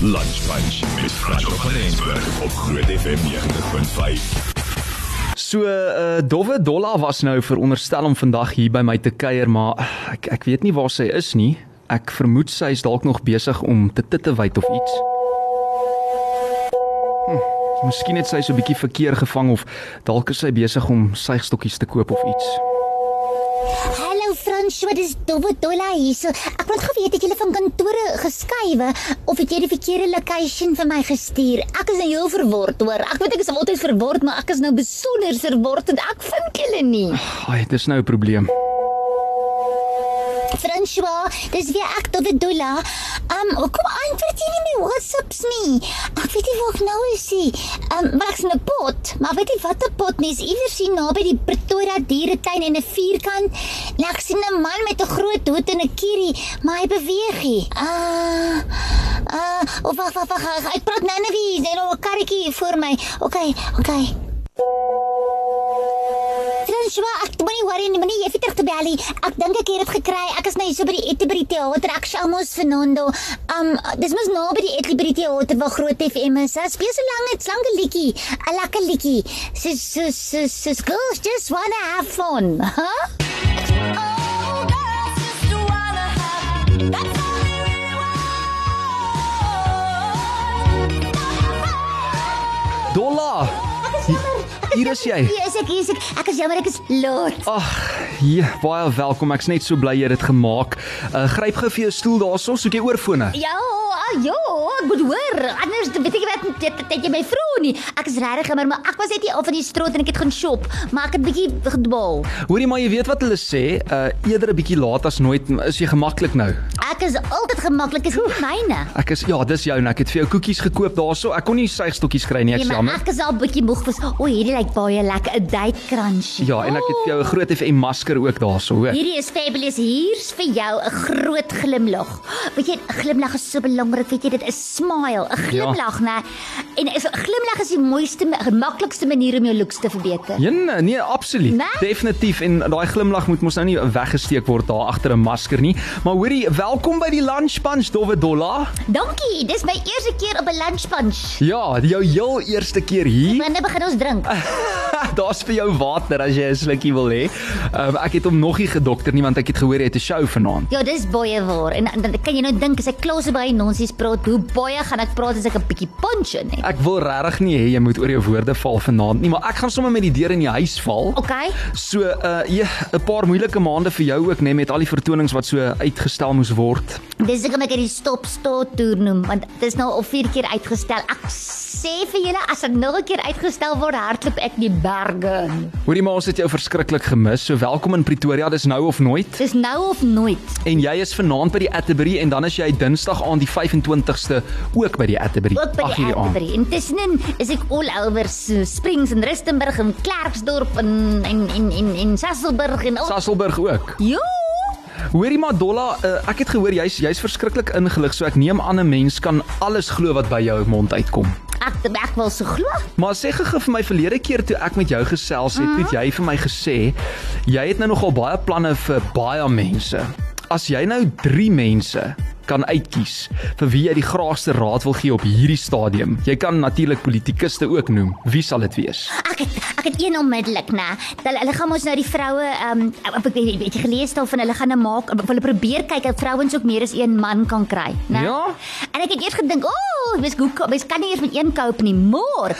Lunch Punch met Franco van Rensburg op Groot FM 90.5. So uh Dowwe Dolla was nou veronderstel om vandag hier by my te kuier, maar ek ek weet nie waar sy is nie. Ek vermoed sy is dalk nog besig om te tittewyt of iets. Hm, miskien het sy so 'n bietjie verkeer gevang of dalk is sy besig om suigstokkies te koop of iets. Hallo François, dis Dowwe Dolla hier. So, ek wil gou weet het jy van kantore geskuiwe of het jy die verkeerde location vir my gestuur? Ek is nou heel verward hoor. Ek weet ek is altyd verward, maar ek is nou besonder verward en ek vind julle nie. Ai, dis nou 'n probleem. François, dis weer ek Dowwe Dolla. Um, kom antwoord jy nie my WhatsApps nie. Ek weet nie waar ek nou is nie. Um, maar ek's in 'n pot, maar weet jy wat 'n pot nie? Is iewers hier naby die Pretoria dieretuin en 'n vierkant. En ek sien 'n man met 'n groot hoed en 'n kierie, maar hy beweeg nie. Ah. Uh, uh, wag, wag, wag. Ek praat nou net wie, jy nou 'n karretjie voor my. Okay, okay. François, ek moenie worry nie, moenie jy terug te bel nie. Ek dink ek het dit gekry. Ek is nou hier so by die Etebry teater. Ek sê almos Fernando. Um dis mos nou by die Etebry teater waar groot FM is. Dit speel so lank, dit's lank 'n liedjie. 'n Lekker liedjie. So so so so girls just wanna have fun. Huh? Dolla, hier is jy. Hier is ek, hier is ek. Ek is jammer ek is laat. Ag, hier, baie welkom. Ek's net so bly jy het dit gemaak. Uh gryp gou vir jou stoel daarso, soek jy oorfone. Ja, ah, ja, ek moet hoor. Anders weet ek wat dit het jy my vra nie. Ek is regtig jammer, maar ek was net hier af van die straat en ek het gaan shop, maar ek het bietjie gedwaal. Hoorie maar jy weet wat hulle sê, uh eerder 'n bietjie laat as nooit. Is jy gemaklik nou? Ek is altyd gemaklik, is nie myne. Ek is ja, dis joune. Ek het vir jou koekies gekoop daarso. Ek kon nie suigstokkies kry nie, ek Nee, is maar jammer. ek is al bietjie moeg was. O, hierdie lyk baie lekker, 'n date crunch. Ja, en ek het vir jou 'n groot FM masker ook daarso, hoor. Hierdie is fabulous. Hier's vir jou 'n groot glimlag. Weet jy, 'n glimlag is so belangrik. Weet jy, dit is smile, 'n glimlag, né? En 'n glimlag is die mooiste, gemaklikste manier om jou looks te verbeter. Ja, nee, nee, absoluut. Nee? Definitief en daai glimlag moet mos nou nie weggesteek word daar agter 'n masker nie. Maar hoorie, welkom by die Lunch Punch Dowwe Dolla. Dankie. Dis my eerste keer op 'n lunch punch. Ja, jou heel eerste keer hier. Wanneer begin ons drink? Daar's vir jou water as jy 'n slukkie wil hê. Um, ek het hom nog nie gedokter nie want ek het gehoor jy het 'n show vanaand. Ja, dis baie waar. En dan kan jy nou dink as ek klaar so baie nonsies praat, hoe baie gaan ek praat as ek 'n bietjie punch in het? Ek wil regtig nie hê jy moet oor jou woorde val vanaand nie, maar ek gaan sommer met die deur in die huis val. Okay. So uh ja, 'n paar moeilike maande vir jou ook, nê, met al die vertonings wat so uitgestel moes word. Dis hoekom ek dit stop start toer noem, want dit is nou al 4 keer uitgestel. Ek sê vir julle as dit nog 'n keer uitgestel word, hardloop ek die berge in. Hoorie maar ons het jou verskriklik gemis. So welkom in Pretoria, dis nou of nooit. Dis nou of nooit. En jy is vanaand by die Atterbury en dan is jy Dinsdag aan die 25ste ook by die Atterbury. Ook by die hierdie. Atterbury. Intussen is ek all over so Springs en Rustenburg en Klerksdorp en en en en, en Sasolburg en al. Sasolburg ook. Ja. Hoorie maar Dolla, uh, ek het gehoor jy's jy's verskriklik ingelig, so ek neem aan 'n mens kan alles glo wat by jou mond uitkom. Ek ek wil so glo. Maar sê gou vir my verlede keer toe ek met jou gesels het, het jy vir my gesê jy het nou nogal baie planne vir baie mense. As jy nou 3 mense kan uitkies vir wie jy die graagste raad wil gee op hierdie stadium. Jy kan natuurlik politikuste ook noem. Wie sal dit wees? Ek het ek het een onmiddellik, né? Hulle hulle gaan ons nou die vroue ehm um, ek weet weet jy gelees het van hulle gaan nou maak hulle probeer kyk of vrouens ook meer as een man kan kry, né? Ja. En ek het eers gedink, "O, oh, mens hoe mens kan nie eers met een koop nie." Maar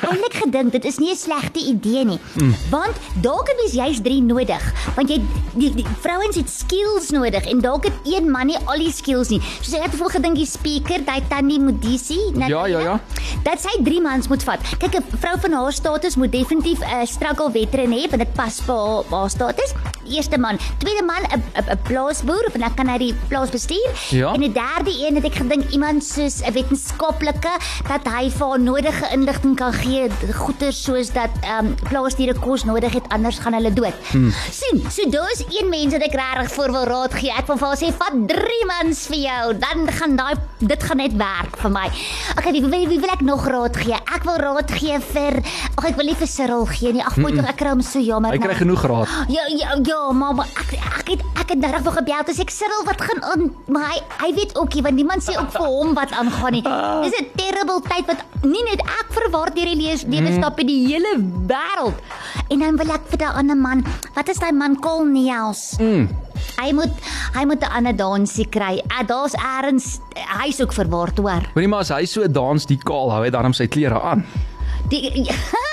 toe het ek eintlik gedink dit is nie 'n slegte idee nie. Mm. Want dalk het mens juist 3 nodig, want jy die, die vrouens het skills nodig en dalk het een man nie al die skills nie. So ek het bijvoorbeeld gedink die speaker, daai Tannie Modisi, Ja, ja, ja. Dat sy 3 mans moet vat. Kyk, 'n vrou van haar status moet definitief 'n uh, struggle veteran hê, want dit pas by haar, haar status. Eerste man, tweede man 'n 'n 'n plaasboer, want dan kan hy die plaas bestuur. Ja. En die derde een het ek gedink iemand soos 'n wetenskaplike dat hy vir haar nodige inligting kan gee, goeie soos dat ehm um, plaasdiere kos nodig het anders gaan hulle dood. Hmm. sien, so daar's een mens wat ek regtig voor wil raad gee. Ek wil vir haar sê vat 3 mans vir jou, dan gaan daai dit gaan net werk vir my. Okay, wie, wie, wie wil ek nog raad gee? Ek wil raad gee vir Ag ek wil nie vir Cyril gee nie. Ag, moet mm -mm. ek kry hom so jammer. Hy kry genoeg raad. Ja, ja, ja, Ja, maar, maar ek ek het ek het nou nog gebel toe sê ek Cyril wat gaan aan, maar hy hy weet ook nie want niemand sê ook vir hom wat aangaan nie. Dis 'n terrible tyd wat nie net ek verward deur die lees lewe stap in die hele wêreld. En dan wil ek vir daai ander man, wat is daai man Col Niels? Mm. Hy moet hy moet 'n ander dansie kry. Ah, daar's eers hy's ook verward hoor. Hoorie maar as hy so dans die kaal hou hy dan sy klere aan. Die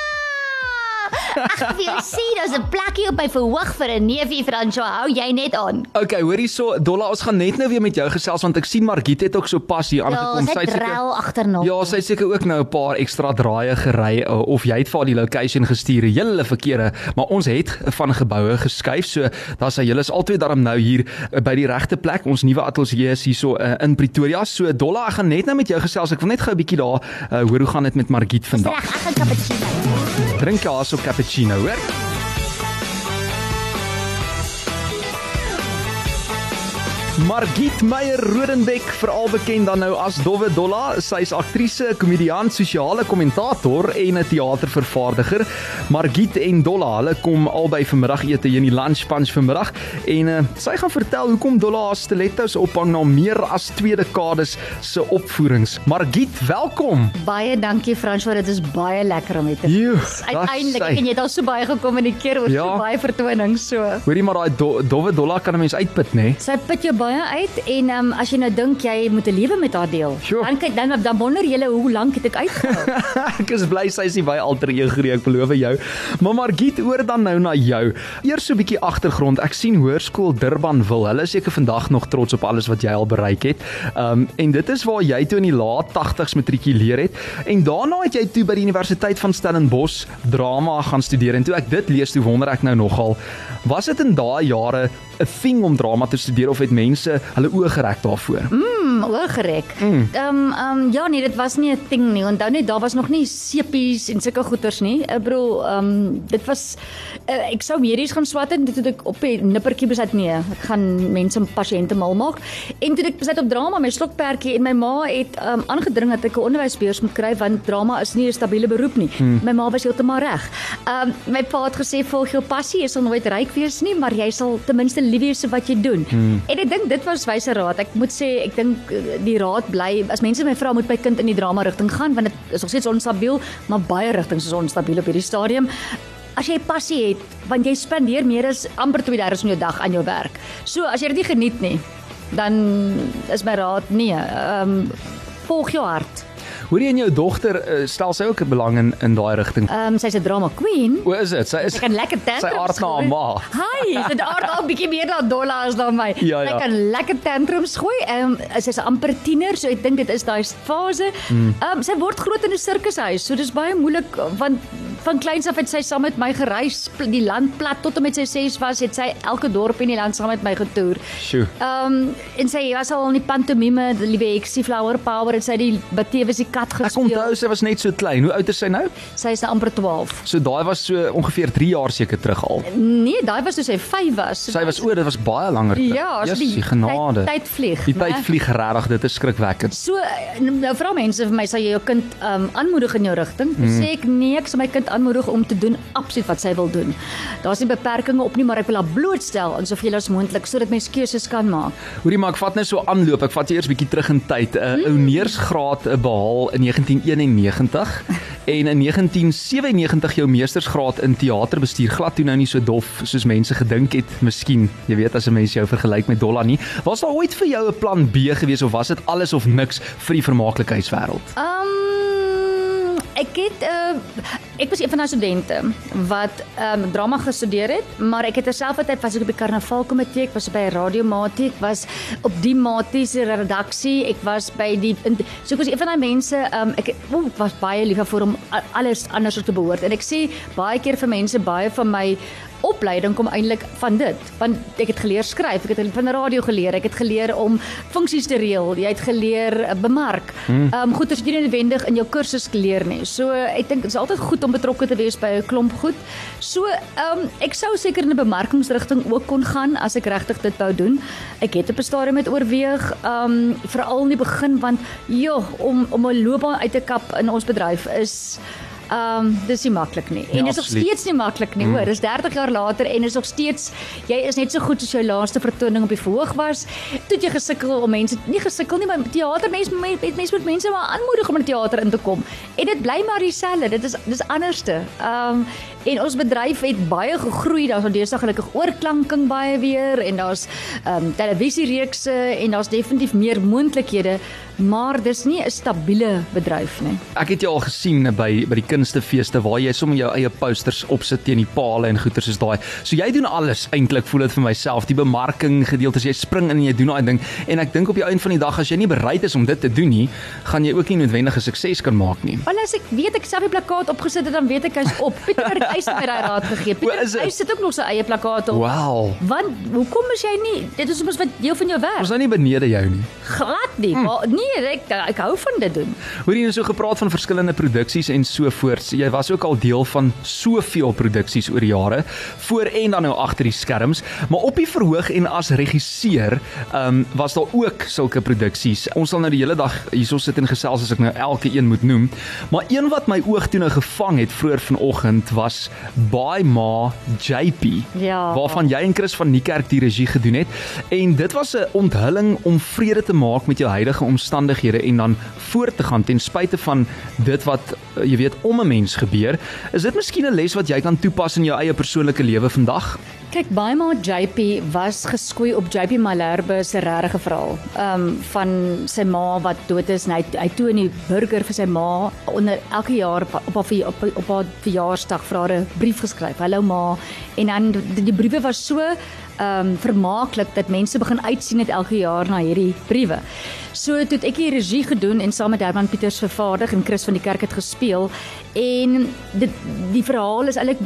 Ag, wie sien, daar's 'n plekkie op my verhoog vir 'n neefie François. Hou jy net aan. Okay, hoorie so Dolla, ons gaan net nou weer met jou gesels want ek sien Margit het ook so pas hier Ja, aangekom. sy het drel agterna. Ja, sy seker ook nou 'n paar ekstra draaie gery uh, of jy het vir die location gestuur, hele verkeerde, maar ons het van geboue geskuif. So daar's hy, julle is albei daarom nou hier uh, by die regte plek. Ons nuwe ateljee is hierso uh, in Pretoria. So Dolla, ek gaan net nou met jou gesels. Ek wil net gou 'n bietjie daar uh, hoor hoe gaan dit met Margit vandag. Reg, ek gaan cappuccino. Drink jy haar so cappuccino, hoor? Margit Meyer Rodenbeck, veral bekend dan nou as Dowwe Dolla, sy is aktrise, komediant, sosiale kommentator en 'n teatervervaardiger. Margit en Dolla, hulle kom albei vanmiddagete hier in die lunch punch vanmiddag en uh, sy gaan vertel hoekom Dolla haar stilettos ophang na meer as twee dekades se opvoerings. Margit, welkom. Baie dankie François, dit is baie lekker om met te Joe, Uiteindelik en jy het al so baie gekommunikeer oor Ja. so baie vertonings so. Hoorie maar daai do, Dowwe Dolla kan 'n mens uitput, nê? Nee? Sy put jou baie uit en um, as jy nou dink jy moet 'n lewe met haar deel, Sure. dan kyk dan dan wonder jy hoe lank het ek uitgehou. ek is bly sy is nie baie alter ego nie, ek beloof jou. Maar Margit, oor dan nou na jou. Eers so 'n bietjie agtergrond. Ek sien Hoërskool Durbanville. Hulle is seker vandag nog trots op alles wat jy al bereik het. Um en dit is waar jy toe in die laat 80s matrikuleer het en daarna het jy toe by die Universiteit van Stellenbosch drama gaan studeer en toe ek dit lees, toe wonder ek nou nogal, was dit in daai jare 'n ding om drama te studeer of het mense hulle oë gereg daarvoor? Hmm, oorgerek. Ehm um, um, ja nee, dit was nie 'n ding nie. Onthou net daar was nog nie sepies en sulke goeters nie. Ek bedoel, ehm um, dit was uh, ek sou medies gaan swat en toe ek op die nippertjie besluit nee, ek gaan mense pasiënte mal maak. En toe ek besluit op drama my slokperdjie en my ma het ehm um, aangedring dat ek 'n onderwysbeurs moet kry want drama is nie 'n stabiele beroep nie. Hmm. My ma was heeltemal reg. Ehm um, my pa het gesê volg jou passie, jy sal nooit ryk wees nie, maar jy sal ten minste lief wees vir wat jy doen. Hmm. En ek dink dit was wyse raad. Ek moet sê ek dink eh, die raad bly as mense my vra moet my kind in die drama rigting gaan want dit is nog steeds onstabiel, maar baie rigtings is onstabiel op hierdie stadium. As jy passie het, want jy spandeer meer as amper 2/3 van jou dag aan jou werk. So as jy dit nie geniet nie, dan is my raad nee, ehm um, volg jou hart. Hoorie en jou dogter uh, stel sy ook 'n belang in in daai rigting. Ehm um, sy's 'n drama queen. O, is dit? Sy is Sy kan lekker tantrums. Sy aard na haar ma. Hi, sy aard al bietjie meer na Dolla as na my. Ja, ja. Sy kan lekker tantrums gooi. Ehm um, sy's amper tiener, so ek dink dit is daai fase. Ehm um, sy word groot in 'n sirkushuis, so dis baie moeilik want van kleins af het sy saam met my gereis, die land plat tot en met sy 6 was, het sy elke dorp in die land saam met my getoer. Ehm um, en sy was al in die pantomime, die liewe Heksie Flower Power en sy die Batewes die kat Ek gespeel. onthou sy was net so klein. Hoe oud is sy nou? Sy is nou amper 12. So daai was so ongeveer 3 jaar seker terug al. Nee, daai was toe sy 5 was. Sy was o, dit was baie langer. terug. Ja, so Jessie, die genade. Tyd, tyd vlieg. Die tyd vlieg regtig, dit is skrikwekkend. So nou vra mense vir my sal jy jou kind um aanmoedig in jou rigting? Mm. Sê ek nee, ek sal my kind aanmoedig om te doen absoluut wat sy wil doen. Daar's nie beperkings op nie, maar ek wil haar blootstel aan soveel as moontlik sodat mens keuses kan maak. Hoorie maar ek vat net so aanloop. Ek vat eers bietjie terug in tyd. 'n uh, Ouneersgraad uh, behaal in 1991 en in 1997 jou meestersgraad in teaterbestuur. Glad toe nou nie so dof soos mense gedink het. Miskien, jy weet as 'n mens jou vergelyk met Dolla nie. Was daar ooit vir jou 'n plan B gewees of was dit alles of niks vir die vermaaklikheidswêreld? Um ek het uh, ek was een van daai studente wat um drama gestudeer het, maar ek het terselfdertyd was ek op die karnavaalkomitee, ek was by radiomatie, ek was op die matiese redaksie, ek was by die in, so ek was een van daai mense um ek o, ek was baie lief vir om alles anders te behoort. En ek sê baie keer vir mense baie van my opleiding kom eintlik van dit. Want ek het geleer skryf ek het van radio geleer ek het geleer om funksies te reël jy het geleer uh, bemark. Ehm um, goed as jy nie noodwendig in jou kursus geleer nie. So ek dink dit is altyd goed om betrokke te wees by 'n klomp goed. So ehm um, ek sou seker in 'n bemarkingsrigting ook kon gaan as ek regtig dit wou doen. Ek het op 'n stadium met oorweeg ehm um, veral in die begin want joh om om 'n loopbaan uit te kap in ons bedryf is Ehm um, dis nie maklik nie. En Ja, dis nog steeds nie maklik nie, hoor. Dis 30 jaar later en is nog steeds jy is net so goed soos jou laaste vertoning op die verhoog was. Toe jy gesukkel om mense nie gesukkel nie, maar teatermense met mense moet mense maar aanmoedig om in die teater in te kom. En dit bly maar dieselfde. Dit is dis anderste. Ehm um, en ons bedryf het baie gegroei. Daar's nou deesdae gelukkig oorklanking baie weer en daar's ehm um, televisiereekse en daar's definitief meer moontlikhede, maar dis nie 'n stabiele bedryf nie. Ek het jou al gesien by by die kunstefeeste waar jy sommer jou eie posters opsit teen die pale en goeters soos daai. So jy doen alles eintlik voel dit vir myself, die bemarking gedeeltes, jy spring in en jy doen daai ding en ek dink op die einde van die dag as jy nie bereid is om dit te doen nie, gaan jy ook nie noodwendige sukses kan maak nie. Wel as ek weet ek self die plakkaat opgesit het, dan weet ek hy's op. Pieter het eis my daai raad gegee. Pieter hy sit ook nog sy eie plakkaat op. Wow. Want hoekom is jy nie? Dit is mos wat deel van jou Ons werk. nou nie benede jou nie. Glad nie. Hm. Maar nee, ek ek hou van dit doen. Hoor jy nou so gepraat van verskillende produksies en so voorts. Jy was ook al deel van soveel produksies oor jare, voor en dan nou agter die skerms, maar op die verhoog en as regisseur, ehm um, was daar ook sulke produksies. Ons sal nou die hele dag hierso sit en gesels as ek nou elke een moet noem, maar een wat my oog toe nou gevang het vroeër vanoggend was By Ma JP. Ja. Waarvan jy en Chris van Niekerk die regie gedoen het en dit was 'n onthulling om vrede te maak met jou huidige omstandighede en dan voort te gaan ten spyte van dit wat uh, jy weet om 'n mens gebeur. Is dit miskien 'n les wat jy kan toepas in jou eie persoonlike lewe vandag? Kyk, Baima JP was geskoei op JP Malherbe se regte verhaal. Ehm um, van sy ma wat dood is en hy hy toe in die burger vir sy ma onder elke jaar op op haar verja- op, op haar verjaarsdag vir 'n brief geskryf. Hallo ma. En dan die, die briewe was so ehm um, vermaaklik dat mense begin uitsien het elke jaar na hierdie briewe. So toe ek die regie gedoen en saam met Herman Pieters vervaardig en Chris van die kerk het gespeel en dit die verhaal is eintlik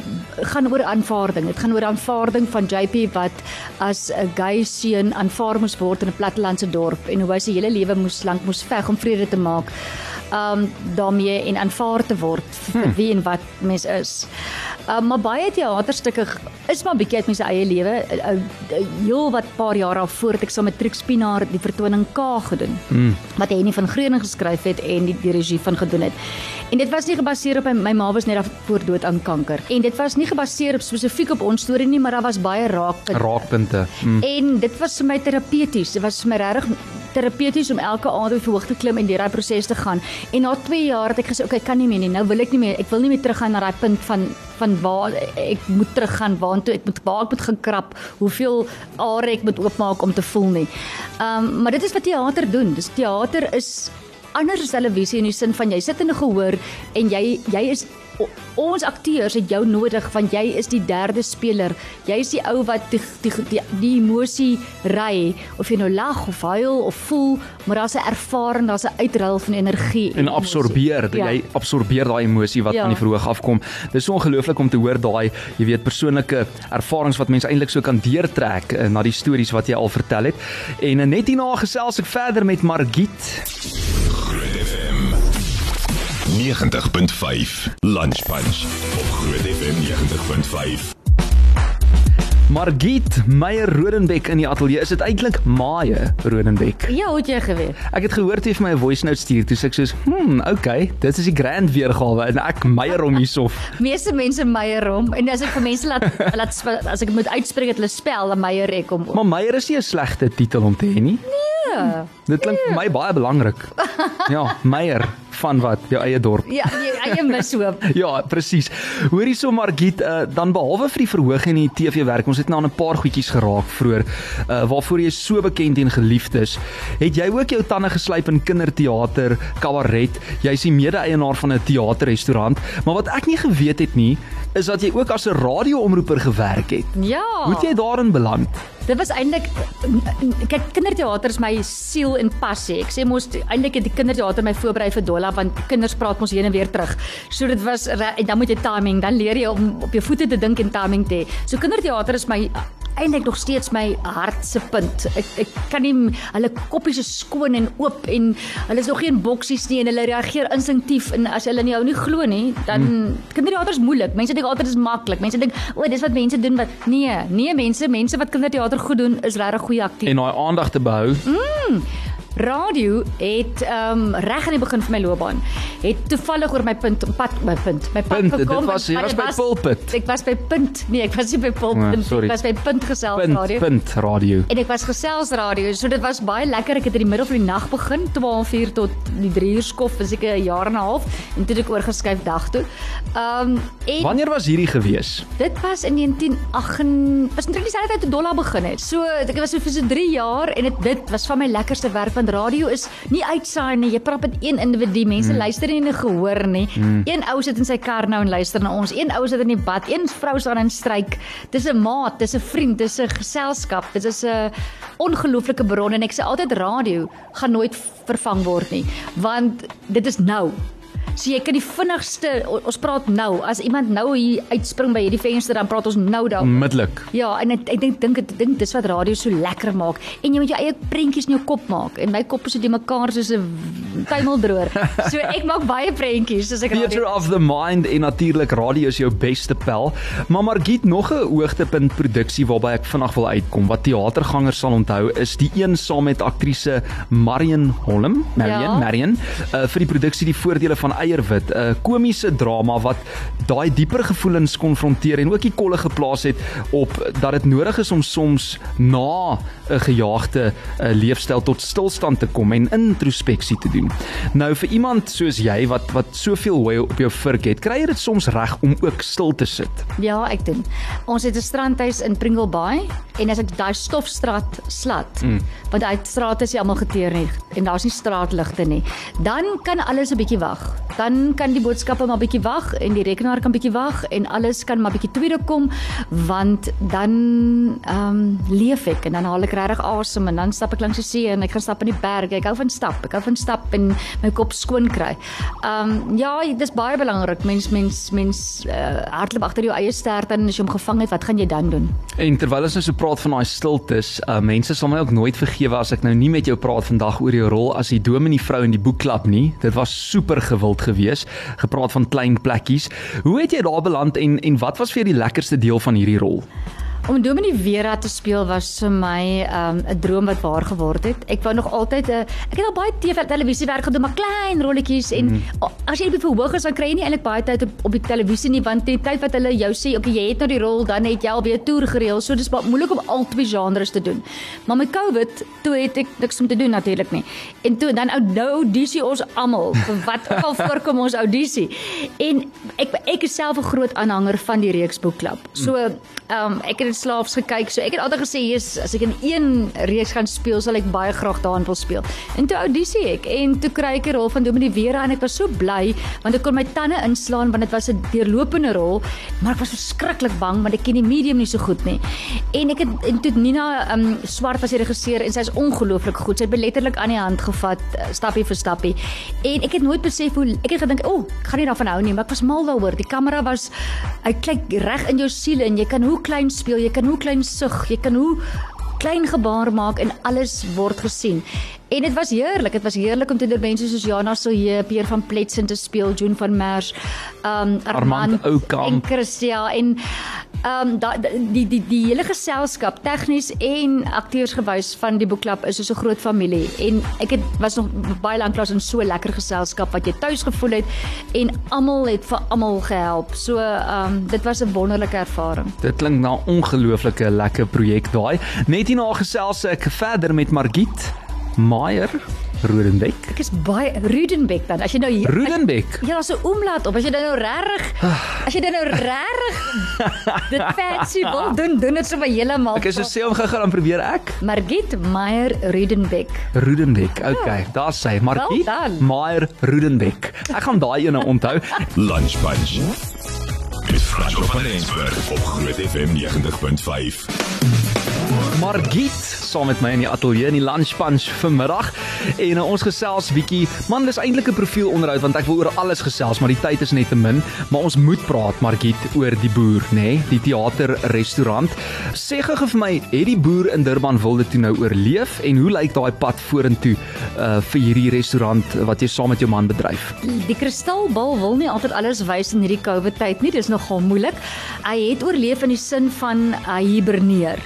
gaan oor aanvaarding. Dit gaan oor aanvaarding van JP wat as 'n gay seun aanvaar moes word in 'n plattelandse dorp en hoe hy sy hele lewe moes lank moes veg om vrede te maak. Um daarmee en aanvaar te word vir hmm. wie en wat mens is. Um maar baie teaterstukke is maar bietjie uit my se eie lewe. Uh, uh, Heel wat paar jaar al voor het ek saam met Trix Spinaar die vertoning K gedoen. Hmm. Wat Henny van Greuning geskryf het en die, die regie van gedoen het. En dit was nie gebaseer op my, my ma was net voor dood aan kanker. En dit was nie gebaseer op spesifiek op ons storie nie, maar daar was baie raakpunte. Raakpunte. Mm. En dit was vir my terapeuties. Dit was vir my regtig terapeuties om elke aand weer verhoog te klim en deur daai proses te gaan. En na 2 jaar het ek gesê, "Oké, okay, ek kan nie meer nie. Nou wil ek nie meer. Ek wil nie meer teruggaan na daai punt van van waar ek moet teruggaan, waantoe ek moet waar ek moet gaan krap, hoeveel are ek moet oopmaak om te voel nie. Ehm um, maar dit is wat teater doen. Dis teater is anders as televisie in die sin van jy sit in 'n gehoor en jy jy is ons akteurs het jou nodig want jy is die derde speler. Jy is die ou wat die die die, die emosie ry of jy nou lag of huil of voel, maar daar's 'n ervaring, daar's 'n uitruil van energie en absorbeer, emosie. ja. jy absorbeer daai emosie wat Ja. van die verhoog afkom. Dis so ongelooflik om te hoor daai, jy weet, persoonlike ervarings wat mense eintlik so kan deurtrek uh, na die stories wat jy al vertel het. En uh, net hierna gesels ek verder met Margit. Groot FM 90.5 Lunch Punch op Groot FM 90.5 Margit Meyer Rodenbeck in die ateljee. Is dit eintlik Maaie Rodenbeck? Ja, hoe het jy geweet? Ek het gehoor jy vir my 'n voice note stuur, toe sê ek soos, "Hm, okay, dit is die grand weergawe en ek Meyer hom hiersof." Meeste mense meier hom en as ek vir mense laat laat as ek moet uitspreek dat hulle spel, dan meier ek hom. Maar Meyer is nie 'n slegte titel om te hê nie. Ja. Dit klink vir my baie belangrik. Ja, Meyer van wat? Jou eie dorp. Ja, jy eie mishoop. Ja, presies. Hoor hierso Margit, uh, dan behalwe vir die verhoog en die TV-werk, ons het nou aan 'n paar goedjies geraak vroeër, uh, waarvoor jy so bekend en geliefd is. Het jy ook jou tande geslyp in kinderteater, kabaret? Jy's die mede-eienaar van 'n teaterrestaurant, maar wat ek nie geweet het nie, is dat jy ook as 'n radioomroeper gewerk het. Ja. Hoe het jy daarin beland? Dit was eintlik kyk kinderteater is my siel en passie. Ek sê mos eintlik het die kinderteater my voorberei vir Dolla want kinders praat mos heen en weer terug. So dit was en dan moet jy timing, dan leer jy om op jou voete te dink en timing te hê. So kinderteater is my eintlik nog steeds my hart se punt. Ek ek kan nie hulle koppies is skoon en oop en hulle is nog geen boksies nie en hulle reageer instinktief en as hulle nie jou nie glo nie, dan hmm. kinderteater is moeilik. Mense dink altyd dit is maklik. Mense dink, "O, dis wat mense doen wat nee, nee mense, mense wat kinderteater goed doen is regtig goeie akteurs. En daai aandag te behou. Radio het ehm um, reg aan die begin van my loopbaan het toevallig oor my punt pad my punt my pad Punt, dit gekom. was- jy was dit by Pulpit. Ek was by punt. Nee, ek was nie by pulpit. Oh, ek was by punt gesels Punt, radio. punt radio. En ek was gesels radio, so dit was baie lekker. Ek het in die middel van die nag begin, 12:00 tot die 3 uur skof, was ek 'n jaar en 'n half en toe het ek oorgeskuif dag toe. Ehm um, en Wanneer was hierdie gewees? dit was in 1988 was eintlik dieselfde tyd toe Dollar begin het. So ek was so vir so 3 jaar en dit dit was van my lekkerste werk want radio is nie uitsaai nie. Jy praat met een individu. Mense mm. luister nie en gehoor nie. Mm. Een ou sit in sy kar nou en luister na ons. Een ou sit in die bad. Een vrou staan in stryk. Dis 'n maat, dis 'n vriend, dis 'n geselskap. Dit is 'n ongelooflike bron en ek sê altyd radio gaan nooit vervang word nie, want dit is nou. So jy kan die vinnigste ons praat nou. As iemand nou hier uitspring by hierdie venster dan praat ons nou daar. Onmiddellik. Ja, en ek dink dink ek dink dis wat radio so lekker maak. En jy moet jou eie prentjies in jou kop maak. En my kop is die mekaar soos 'n tuimeldroër. So ek maak baie prentjies as ek Theater radio. of the Mind en natuurlik radio is jou beste pel. Maar Margit nog 'n hoogtepunt produksie waarby ek vinnig wil uitkom wat teatergangers sal onthou is die een saam met aktrise Marion Holm, Marion, Ja. Marion, uh, vir die produksie Die Voordele van Eierwit, 'n komiese drama wat daai dieper gevoelens konfronteer en ook die kolle geplaas het op dat dit nodig is om soms na 'n gejaagde uh, leefstyl tot stilstand te kom en introspeksie te doen. Nou vir iemand soos jy wat wat soveel hooi op jou vurk het, kry jy dit soms reg om ook stil te sit. Ja, ek doen. Ons het 'n strandhuis in Pringle Bay en as ek daai stofstraat slat, mm. want daai strate is nie almal geteer nie en daar's nie straatligte nie, dan kan alles 'n bietjie wag. Dan kan die boodskappe maar bietjie wag en die rekenaar kan bietjie wag en alles kan maar bietjie tweede kom want dan ehm um, leef ek en dan haal ek regtig asem en dan stap ek langs die see en ek gaan stap in die berge. Ek hou van stap. Ek hou van stap en my kop skoon kry. Ehm um, ja, dis baie belangrik. Mens mens mens uh, hardloop agter jou eie stert en as jy hom gevang het, wat gaan jy dan doen? En terwyl ons nou so praat van daai stiltes, uh, mense sal my ook nooit vergewe as ek nou nie met jou praat vandag oor jou rol as die dominee vrou in die boekklub nie. Dit was super gewild geweest. Gepraat van klein plekkies. Hoe het jy daar beland en en wat was vir jou die lekkerste deel van hierdie rol? Om Dominee Vera te speel was vir my um, 'n droom wat waar geword het. Ek wou nog altyd 'n ek het al baie TV televisie werk gedoen, maar klein rolletjies en mm. as jy by verhoog is dan kry jy nie eintlik baie tyd op, op die televisie nie want die tyd wat hulle jou sê, okay, jy het nou die rol, dan het jy al weer 'n toer gereël. So dis baie moeilik om al twee genres te doen. Maar met COVID, toe het ek niks om te doen natuurlik nie. En toe dan ou nou audisie ons almal vir wat ook al voorkom ons audisie. En ek ek is self 'n groot aanhanger van die reeks boekklub. So ehm um, ek het dit slaafs gekyk. So ek het altyd gesê, "Jesus, as ek in een reeks gaan speel, sal ek baie graag daarin wil speel." En toe audisie ek en toe kry ek 'n rol van Dominee Vera en ek was so bly want ek kon my tande inslaan want dit was 'n deurlopende rol, maar ek was verskriklik bang want ek ken die medium nie so goed nie. En ek het en toe Nina um, Swart was die regisseur en sy's ongelooflik goed. Sy het my letterlik aan die hand gevat eh, stappie vir stappie. En ek het nooit besef hoe ek het gedink, "O, oh, ek gaan nie daarvan hou nie," maar ek was mal daaroor. Die kamera was hy kyk reg in jou siel en jy kan hoe klein speel, jy kan hoe klein sug, jy kan hoe klein gebaar maak en alles word gesien. En dit was heerlik. Dit was heerlik om teenoor mense soos Jana Silje, Pierre van Pletsen te speel, June van Merwe, um Armand Oukamp. en Christia en um da, die die die hele geselskap tegnies en akteursgewys van die boekklub is so 'n groot familie en ek het was nog baie lank lank in so lekker geselskap wat jy tuis gevoel het en almal het vir almal gehelp. So um dit was 'n wonderlike ervaring. Dit klink na 'n ongelooflike lekker projek daai. Net hierna gesels ek verder met Margit Meyer Rodenbeck. Ek is baie Rudenbeck dan. As jy nou hier Rudenbeck. Ja, daar's 'n oomlaat op. As jy dan nou regtig as jy dan nou regtig dit fancy wil doen, doen dit sommer heeltemal. Ek is so sê om gou-gou dan probeer ek. Margit Meyer Rudenbeck. Rudenbeck. Okay, daar's sy. Margit Well. Meyer Rudenbeck. Ek gaan daai ene onthou. Lunch Bunch. Met Franco van Eensberg op Groot FM 90.5. Margit saam met my in die ateljee in die lunch punch vanmiddag en uh, ons gesels bietjie man dis eintlik 'n profielonderhoud want ek wil oor alles gesels maar die tyd is net te min maar ons moet praat Margit oor die boer nê nee? die teater restaurant sê gou vir my het die boer in Durban wilde toe nou oorleef en hoe lyk daai pad vorentoe uh, vir hierdie restaurant wat jy saam met jou man bedryf Die kristalbal wil nie altyd alles wys in hierdie COVID tyd nie. Dis nogal moeilik. Hy het oorleef in die sin van hy hiberneer.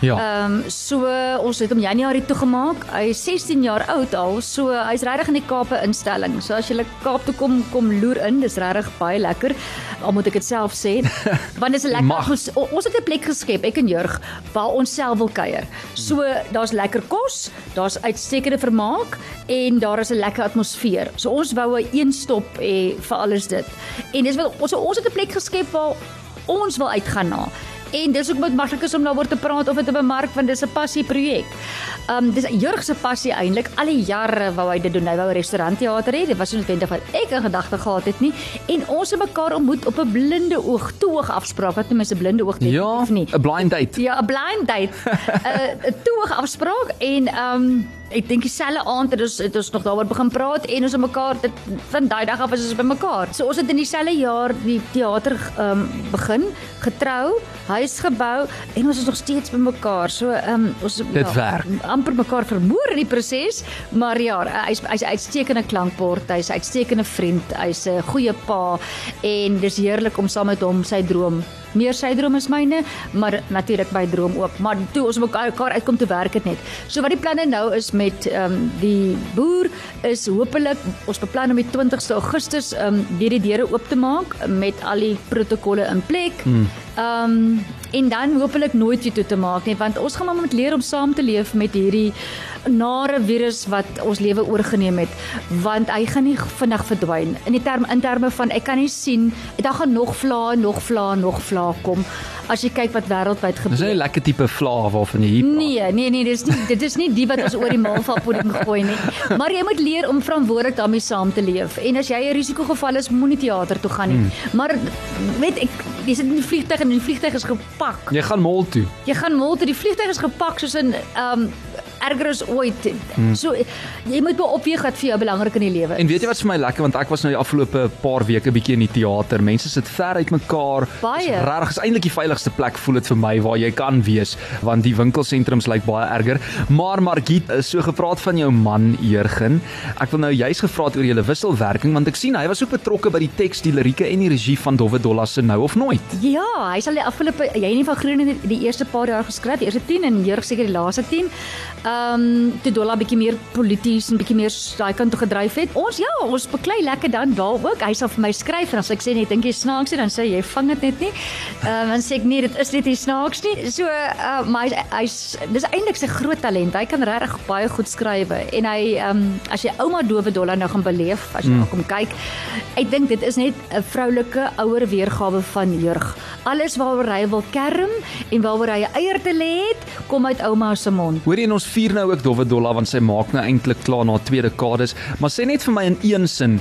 Ja. Ehm so ons het hom Januarie toegemaak. Hy is 16 jaar oud al. So hy's regtig in die Kaape instelling. So as jy Kaap toe kom kom loer in, dis regtig baie lekker. Al moet ek dit self sê. Want dis 'n lekker ons, ons het 'n plek geskep, ek en Jurg, waar ons self wil kuier. So daar's lekker kos, daar's uitstekende vermaak en daar is 'n lekker atmosfeer. So ons wou 'n een stop hê vir alles dit. En dis wel ons ons het 'n plek geskep waar ons wil uitgaan na. En dis ook baie maklik is om daaroor te praat of dit te bemark want dis 'n passie projek. Um dis Jurg se passie eintlik. Al die jare wou hy dit doen. Hy wou 'n restaurantteater hê. Dit was nie noodwendig wat ek in gedagte gehad het nie. En ons het mekaar ontmoet op 'n blinde oog, toeg afspraak. Wat noem jy 'n blinde oog? Ja, of nie? 'n blind date. Ja, 'n blind date. 'n 'n toeg afspraak en um ek dink dieselfde aand het ons het ons nog daaroor begin praat en ons het mekaar dit van daai dag af is ons by mekaar. So ons het in dieselfde jaar die teater um begin, getrou, huis gebou en ons is nog steeds by mekaar. So um ons Dit werk. amper mekaar vermoor in die proses, maar ja, hy's hy's uitstekende klankbord, hy's uitstekende vriend, hy's 'n goeie pa en dis heerlik om saam met hom sy droom meer sy droom is myne, maar natuurlik my droom ook. Maar toe ons mekaar mekaar uitkom te werk het net. So wat die planne nou is met ehm um, die boer is hopelik ons beplan om die 20ste Augustus ehm um, weer die deure oop te maak met al die protokolle in plek. Ehm um, en dan hopelik nooit weer toe te maak nie want ons gaan maar moet leer om saam te leef met hierdie nare virus wat ons lewe oorgeneem het want hy gaan nie vinnig verdwyn in die term in terme van ek kan nie sien daar gaan nog vla nog vla nog vla kom as jy kyk wat wêreldwyd Dis nie 'n gebeur lekker tipe vla waarvan jy hier praat. Nee, nee, nee, dis nie dit is nie die wat ons oor die maalval pudding gooi nie. Maar jy moet leer om verantwoordelik daarmee saam te leef. En as jy 'n risikogeval is, moenie teater toe gaan nie. Hmm. Maar weet ek, jy sit in die vliegtyg en die vliegtyg is gepak. Jy gaan mall toe. Jy gaan mol toe die vliegtyg is gepak soos in ehm um, erger as ooit. Hmm. So jy moet beopweeg wat vir jou belangrik in die lewe is. En weet jy wat vir my lekker want ek was nou die afgelope paar weke bietjie in die teater. Mense sit ver uit mekaar. Baie. Regtig is eintlik die veiligste plek voel dit vir my waar jy kan wees want die winkelsentrums lyk baie erger. Maar Margit, is so gepraat van jou man Jurgen. Ek wil nou juist gevra het oor julle wisselwerking want ek sien hy was ook betrokke by die teks, die lirieke en die regie van Dowwe Dolla se Nou of Nooit. Ja, hy sal die afgelope jy nie van Groene die, die eerste paar jaar geskryf, die eerste 10 en Jurg seker die laaste 10. Ehm um, toe Dolla bietjie meer polities en bietjie meer daai kant toe gedryf het. Ons ja, ons beklei lekker dan daar ook. Hy sal vir my skryf en as ek sê net dink jy snaaks nie, dan sê hy, jy vang dit net nie. Ehm um, dan sê ek nee, dit is net nie snaaks nie. So uh, maar hy's hy's dis eintlik sy groot talent. Hy kan regtig baie goed skryf en hy ehm um, as jy ouma Dowe Dolla nou gaan beleef, as jy mm. kom kyk, ek dink dit is net 'n vroulike ouer weergawe van Jurg. Alles waaroor hy wil kerm en waaroor hy eier te lê het, kom uit ouma se mond. Hoorie en ons vier nou ook Dowwe Dolla want sy maak nou eintlik klaar na twee dekades, maar sê net vir my in een sin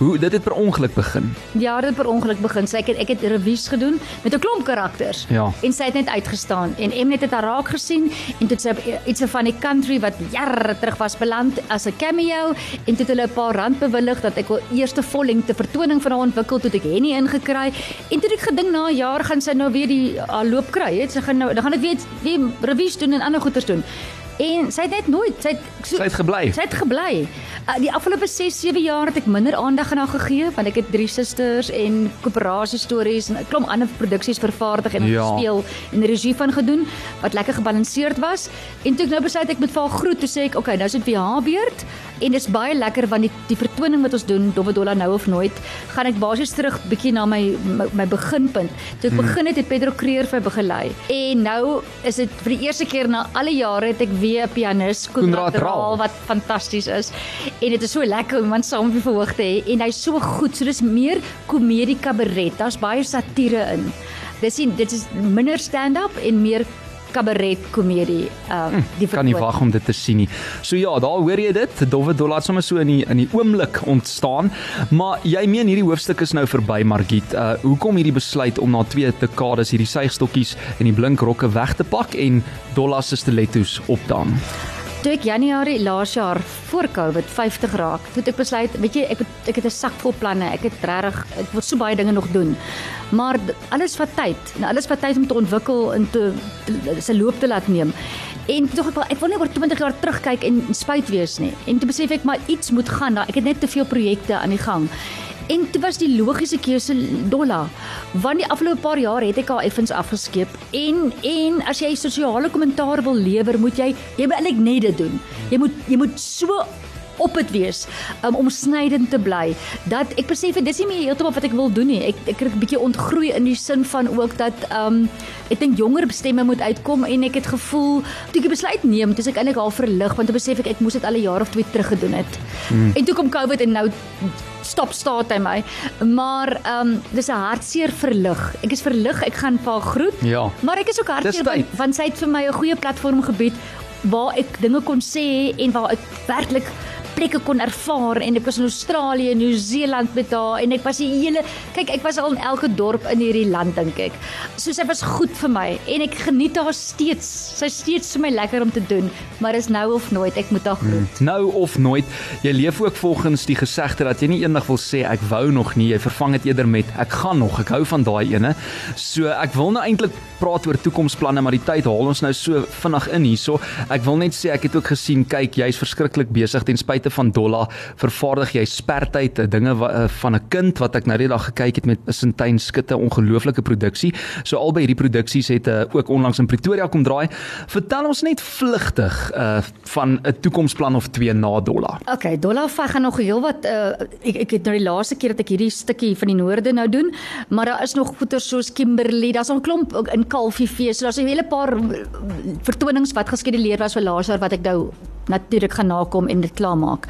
hoe dit het per ongeluk begin. Ja, dit het per ongeluk begin. Sy ek het ek het revues gedoen met 'n klomp karakters. Ja. En sy het net uitgestaan en Mnet het haar raak gesien en toe sy iets van die country wat jare terug was beland as 'n cameo en toe het hulle 'n paar rand bewillig dat ek wil eerste vollengte vertoning van haar ontwikkel toe ek Henny ingekry en toe ek gedink na 'n jaar gaan sy nou weer die haar loop kry. Het sy gaan nou dan gaan dit weer weer revues doen en ander goeters doen. En sy het net nooit, sy het so, Sy het gebly. Sy het gebly. Uh, die afgelope 6, 7 jaar het ek minder aandag aan haar gegee want ek het drie susters en koöperasie stories en 'n klomp ander produksies vervaardig en Ja. gespeel en regie van gedoen wat lekker gebalanseerd was. En toe ek nou besluit ek moet vir haar groet, toe sê ek, "Oké, okay, nou is dit weer haar beurt." En dit is baie lekker want die die vertoning wat ons doen, Dowwe Dolla nou of nooit, gaan ek basies terug bietjie na my my, my beginpunt. Toe ek Hmm. begin het, het Pedro Creer vir begelei. En nou is dit vir die eerste keer na alle jare het ek weer 'n pianis, Koenraad Raal. Wat fantasties is. En dit is so lekker om iemand saam op die verhoog te hê en hy's so goed. So dis meer komedie kabaret. Daar's baie satire in. Dis nie dit is minder stand-up en meer kabaret komedie uh die Kan nie wag om dit te sien nie. So ja, daar hoor jy dit. Dowwe Dolla het sommer so in die in die oomblik ontstaan. Maar jy meen hierdie hoofstuk is nou verby, Margit. Uh hoekom hierdie besluit om na twee dekades hierdie suigstokkies en die blink rokke weg te pak en Dolla se stilettos op dan? Toe ek Januarie laas jaar voor Covid 50 raak, het ek besluit, weet jy, ek ek het 'n sak vol planne. Ek het regtig ek wil so baie dinge nog doen. Maar alles vat tyd. Nou alles vat tyd om te ontwikkel en te, te se loop te laat neem. En toe ek wel ek wil nie oor 20 jaar terugkyk en spyt wees nie. En toe besef ek maar iets moet gaan daar. Ek het net te veel projekte aan die gang. En dit was die logiese keuse Dolla. Want die afgelope paar jaar het ek haar effens afgeskeep en en as jy sosiale kommentaar wil lewer, moet jy jy moet eintlik net dit doen. Jy moet jy moet so op dit wees um, om snydend te bly. Dat ek besef dit is nie meer heeltemal wat ek wil doen nie. Ek ek het 'n bietjie ontgroei in die sin van ook dat um, ek dink jonger stemme moet uitkom en ek het gevoel toe ek besluit neem dis ek eintlik al verlig want toe besef ek ek moes dit al 'n jaar of twee terug gedoen het. Hmm. en toe kom covid en nou stop staat hy my. Maar um, dis 'n hartseer verlig. Ek is verlig ek gaan haar groet. Ja. maar ek is ook hartseer want, want sy het vir my 'n goeie platform gebied waar ek dinge kon sê en waar ek werklik plekke kon ervaar en ek was in Australië, Nieu-Seeland met haar en ek was die hele kyk ek was al in elke dorp in hierdie land dink ek. So sy was goed vir my en ek geniet haar steeds. Sy's steeds vir my lekker om te doen, maar is nou of nooit ek moet haar groet. Nou of nooit. Jy leef ook volgens die gesegde dat jy nie eendag wil sê ek wou nog nie, jy vervang dit eerder met ek gaan nog. Ek hou van daai ene. So ek wil nou eintlik praat oor toekomsplanne, maar die tyd haal ons nou so vinnig in hierso. Ek wil net sê ek het ook gesien, kyk, jy's verskriklik besig ten spyte van Dolla. Vervaardig jy spertyd, eh, dinge wa, eh, van 'n kind wat ek nou die dag gekyk het met Sintyn Skutte, ongelooflike produksie. So albei hierdie produksies het uh, ook onlangs in Pretoria kom draai. Vertel ons net vlugtig uh van 'n toekomsplan of twee na Dolla. Okay, Dolla Veg gaan nog heelwat uh, ek ek het nou die laaste keer dat ek hierdie stukkie van die noorde nou doen, maar daar is nog goeie soos Kimberley, daar's 'n klomp in Kalfiefees. So daar's 'n hele paar vertonings wat geskeduleer was vir laas jaar wat ek nou natuurlik gaan nakom en dit klaarmaak.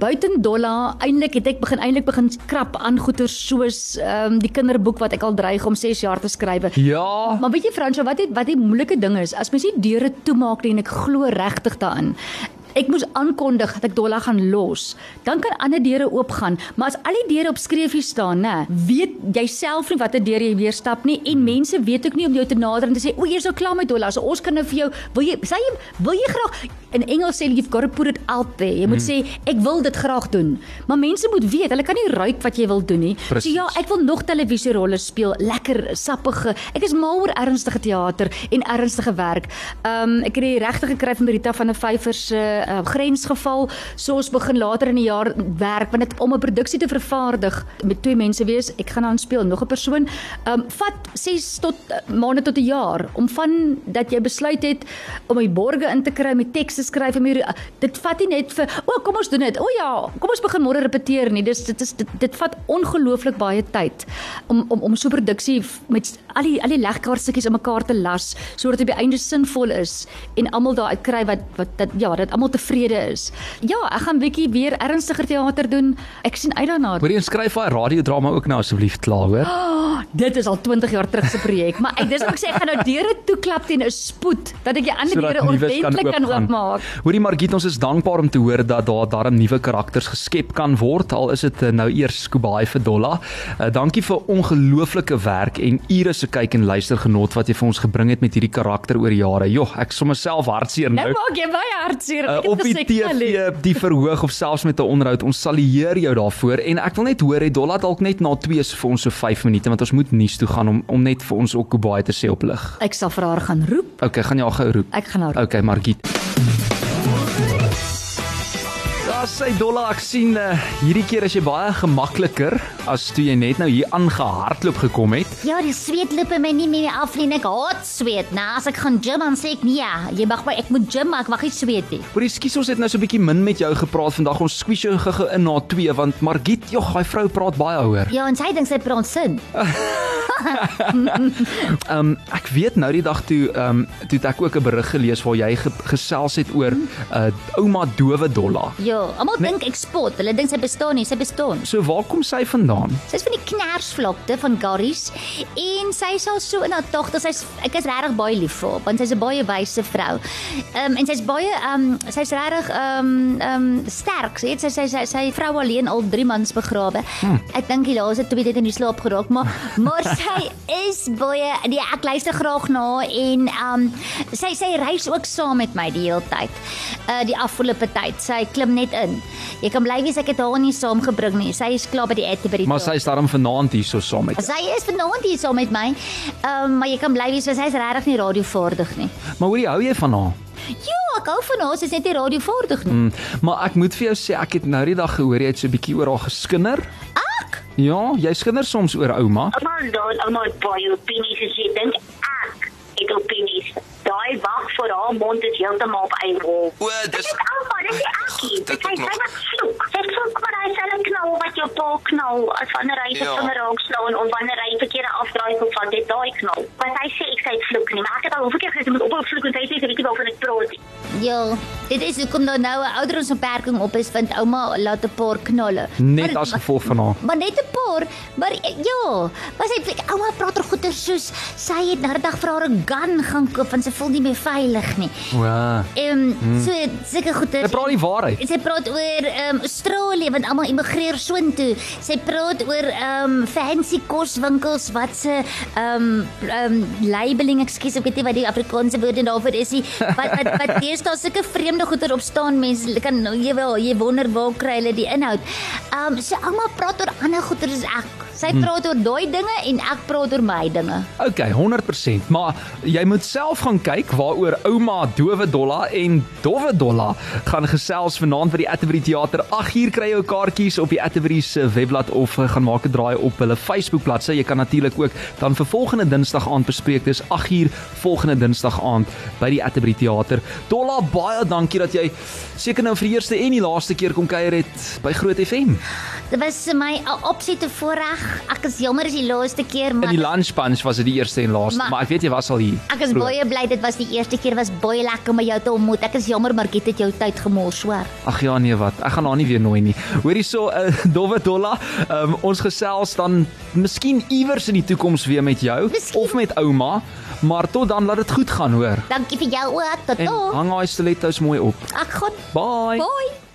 Buiten Dolla, eintlik het ek begin eintlik begin krap aan goeie soos ehm um, die kinderboek wat ek al dreig om 6 jaar te skryf. Ja, Maar weet jy Fransjo, wat die wat die moeilike ding is, as mens nie deure toemaak nie en ek glo regtig daarin. Ek moes aankondig dat ek Dolla gaan los. Dan kan ander deure oopgaan, maar as al die deure op skreefie staan, nê, weet jy self nie watter deur jy weer stap nie en mense weet ook nie om jou te nader en te sê, "O, jy's nou klaar met Dolla, so ons kan nou vir jou, wil jy sê jy wil jy graag in Engels sê you've got to put it out there. Jy moet sê ek wil dit graag doen. Maar mense moet weet, hulle kan nie ruik wat jy wil doen nie. Presies. So ja, ek wil nog televisierolle speel, lekker sappige. Ek is mal oor ernstige teater en ernstige werk. Um ek het die regte gekry van Rita van der Vyver se uh, grensgeval. So ons begin later in die jaar werk want dit om 'n produksie te vervaardig met twee mense wees. Ek gaan aan speel nog 'n persoon. Um vat 6 tot uh, maande tot 'n jaar om van dat jy besluit het om die borge in te kry met teks te skryf en uh, dit vat nie net vir o, kom ons doen dit. O ja, kom ons begin môre repeteer nie. Dis dit is dit, dit vat ongelooflik baie tyd om om om so 'n produksie met al die al die legkaartstukkies in mekaar te las sodat dit by einde sinvol is en almal daar uit kry wat wat dat ja, dat almal tevrede is. Ja, ek gaan bietjie weer ernstiger teater doen. Ek sien uit daarna. hoor jy skryf daai radiodrama ook nou asseblief klaar, hoor? Dit is al 20 jaar terug se projek, maar ek dis wat ek sê ek gaan nou deure toeklap teen 'n spoed dat ek die ander Sodat deure ordentlik kan oopmaak. Hoorie Margit, ons is dankbaar om te hoor dat daar darm nuwe karakters geskep kan word. Al is dit eh, nou eers Skubai vir Dolla. Uh, dankie vir ongelooflike werk en ure se kyk en luister genot wat jy vir ons gebring het met hierdie karakter oor jare. Joh, ek sommer self hartseer Nou nou. maak jy my hartseer. Uh, op die. TV, die verhoog of selfs met 'n onderhoud. Ons sal eer jou daarvoor en ek wil net hoor het Dolla dalk net na 2 is vir ons so 5 minute want ons moet nuus toe gaan om om net vir ons ook Kubai te sê op lig. Ek sal vir haar gaan roep. Okay, gaan jy al gou roep. Ek gaan haar. Okay, Margit. Ja, sy Dolla, ek sien uh, hierdie keer is jy baie gemakliker as toe jy net nou hier aangehardloop gekom het. Ja, die sweet loop my nie meer af nie. Ek haat sweet. Nou as ek gaan gym dan sê ek nee, jy mag maar ek moet gym, maar ek mag nie sweet nie. Maar ekskuus ons het nou so 'n bietjie min met jou gepraat vandag. Ons squeeze jou gou-gou in na 2 want Margit, jog, daai vrou praat baie hoor. Ja, en sy dink sy praat sin. Ehm um, ek weet nou die dag toe ehm um, toe ek ook 'n berig gelees waar jy ge gesels het oor 'n uh, ouma dowe Dolla. Ja, almal dink ek spot. Hulle dink sy bestaan nie, sy bestaan. So waar kom sy vandaan? Sy's van die knersvlakte van Garries en sy is al so in haar togte. Sy's ek is regtig baie lief vir haar want sy's 'n baie wyse vrou. Ehm um, en sy's baie ehm um, sy's regtig ehm um, ehm um, sterk. Sy het sy sy sy, sy vrou alleen al 3 mans begrawe. Hmm. Ek dink die laaste twee het in die slaap geraak, maar maar sy is baie nee, ek luister graag na en ehm um, sy sy reis ook saam met my die hele tyd. Uh die afgelope tyd. Sy klim net in. Jy kan bly wees ek het haar nie saamgebring nie. Sy is klaar by die die Maar sy is daarom vanaand hier so saam met. jou. Sy is vanaand hier saam met my. Ehm um, maar jy kan bly wees want sy is regtig nie radiovaardig nie. Maar hoorie, hou jy van haar? Ja, ek hou van haar, sy is net nie radiovaardig nie. Mm, maar ek moet vir jou sê ek het nou die dag gehoor jy het so 'n bietjie oor haar geskinder. Ek? Ja, jy skinder soms oor ouma. Maar dan almal baie opinies as jy dink ek het opinies. Daai wag vir haar mond is heeltemal op eierol. O, dis Die akkie. Dit Dit ook is nog. sy wat 'n knal wat jou pa knal as wanneer hy sy Ja. vinger raak slaan en wanneer hy verkeerde afdraai kom van dit daai knal. Want hy sê ek sê ek vloek nie, maar ek het al hoeveel keer gesê jy moet ophou vloek en hy sê ek weet nie waarvan ek praat nie. Ja, dit is hoekom daar nou 'n ouderdomsbeperking op is want ouma laat 'n paar knalle. Net Maar- as gevolg van haar. Maar net 'n paar, maar ja, maar sy ek ouma praat oor goeie soos sy het na die dag vir haar 'n gun gaan koop want sy voel nie meer veilig nie. Wow. Ehm um, so sulke goeie. Sy praat die waarheid. Sy praat oor ehm um, Australië want almal immigreer soontoe. Sy praat oor ehm um, fancy koswinkels wat se ehm um, ehm um, labeling, ekskuus, ek weet nie wat die Afrikaanse woord daarvoor is nie. Wat wat wat deesdae sulke vreemde goeder op staan mense kan jy wel jy wonder waar kry hulle die inhoud. Ehm um, so almal praat oor ander goeder as ek. Sy praat oor daai dinge en ek praat oor my dinge. Okay, 100%, maar jy moet self gaan kyk waaroor ouma Dowe Dolla en Dowwe Dolla gaan gesels vanaand by die Atterbury Theater. 8uur kry jy jou kaartjies op die Atterbury se webblad of eh, gaan maak 'n draai op hulle Facebook bladsy. Jy kan natuurlik ook dan vir volgende Dinsdag aand bespreek. Dis 8uur volgende Dinsdag aand by die Atterbury Theater. Dolla, baie dankie dat jy seker nou vir die eerste en die laaste keer kom kuier het by Groot FM. Dit was my 'n opsette voorreg. Ek is jammer is die laaste keer, In maar die lunch punch was dit die eerste en laaste, Maar- maar ek weet jy was al hier. Ek is vroeër. baie bly dit was die eerste keer was baie lekker om jou te ontmoet. Ek is jammer ek het jou tyd gemors, hoor. Ag ja nee wat. Ek gaan haar nie weer nooi nie. Hoorie so uh, Dowwe Dolla, um, ons gesels dan miskien iewers in die toekoms weer met jou Miskien. of met ouma, maar tot dan laat dit goed gaan hoor. Dankie vir jou ook. Tot En dan. hang daai stilettos mooi op. Ek gaan. Bye. Bye.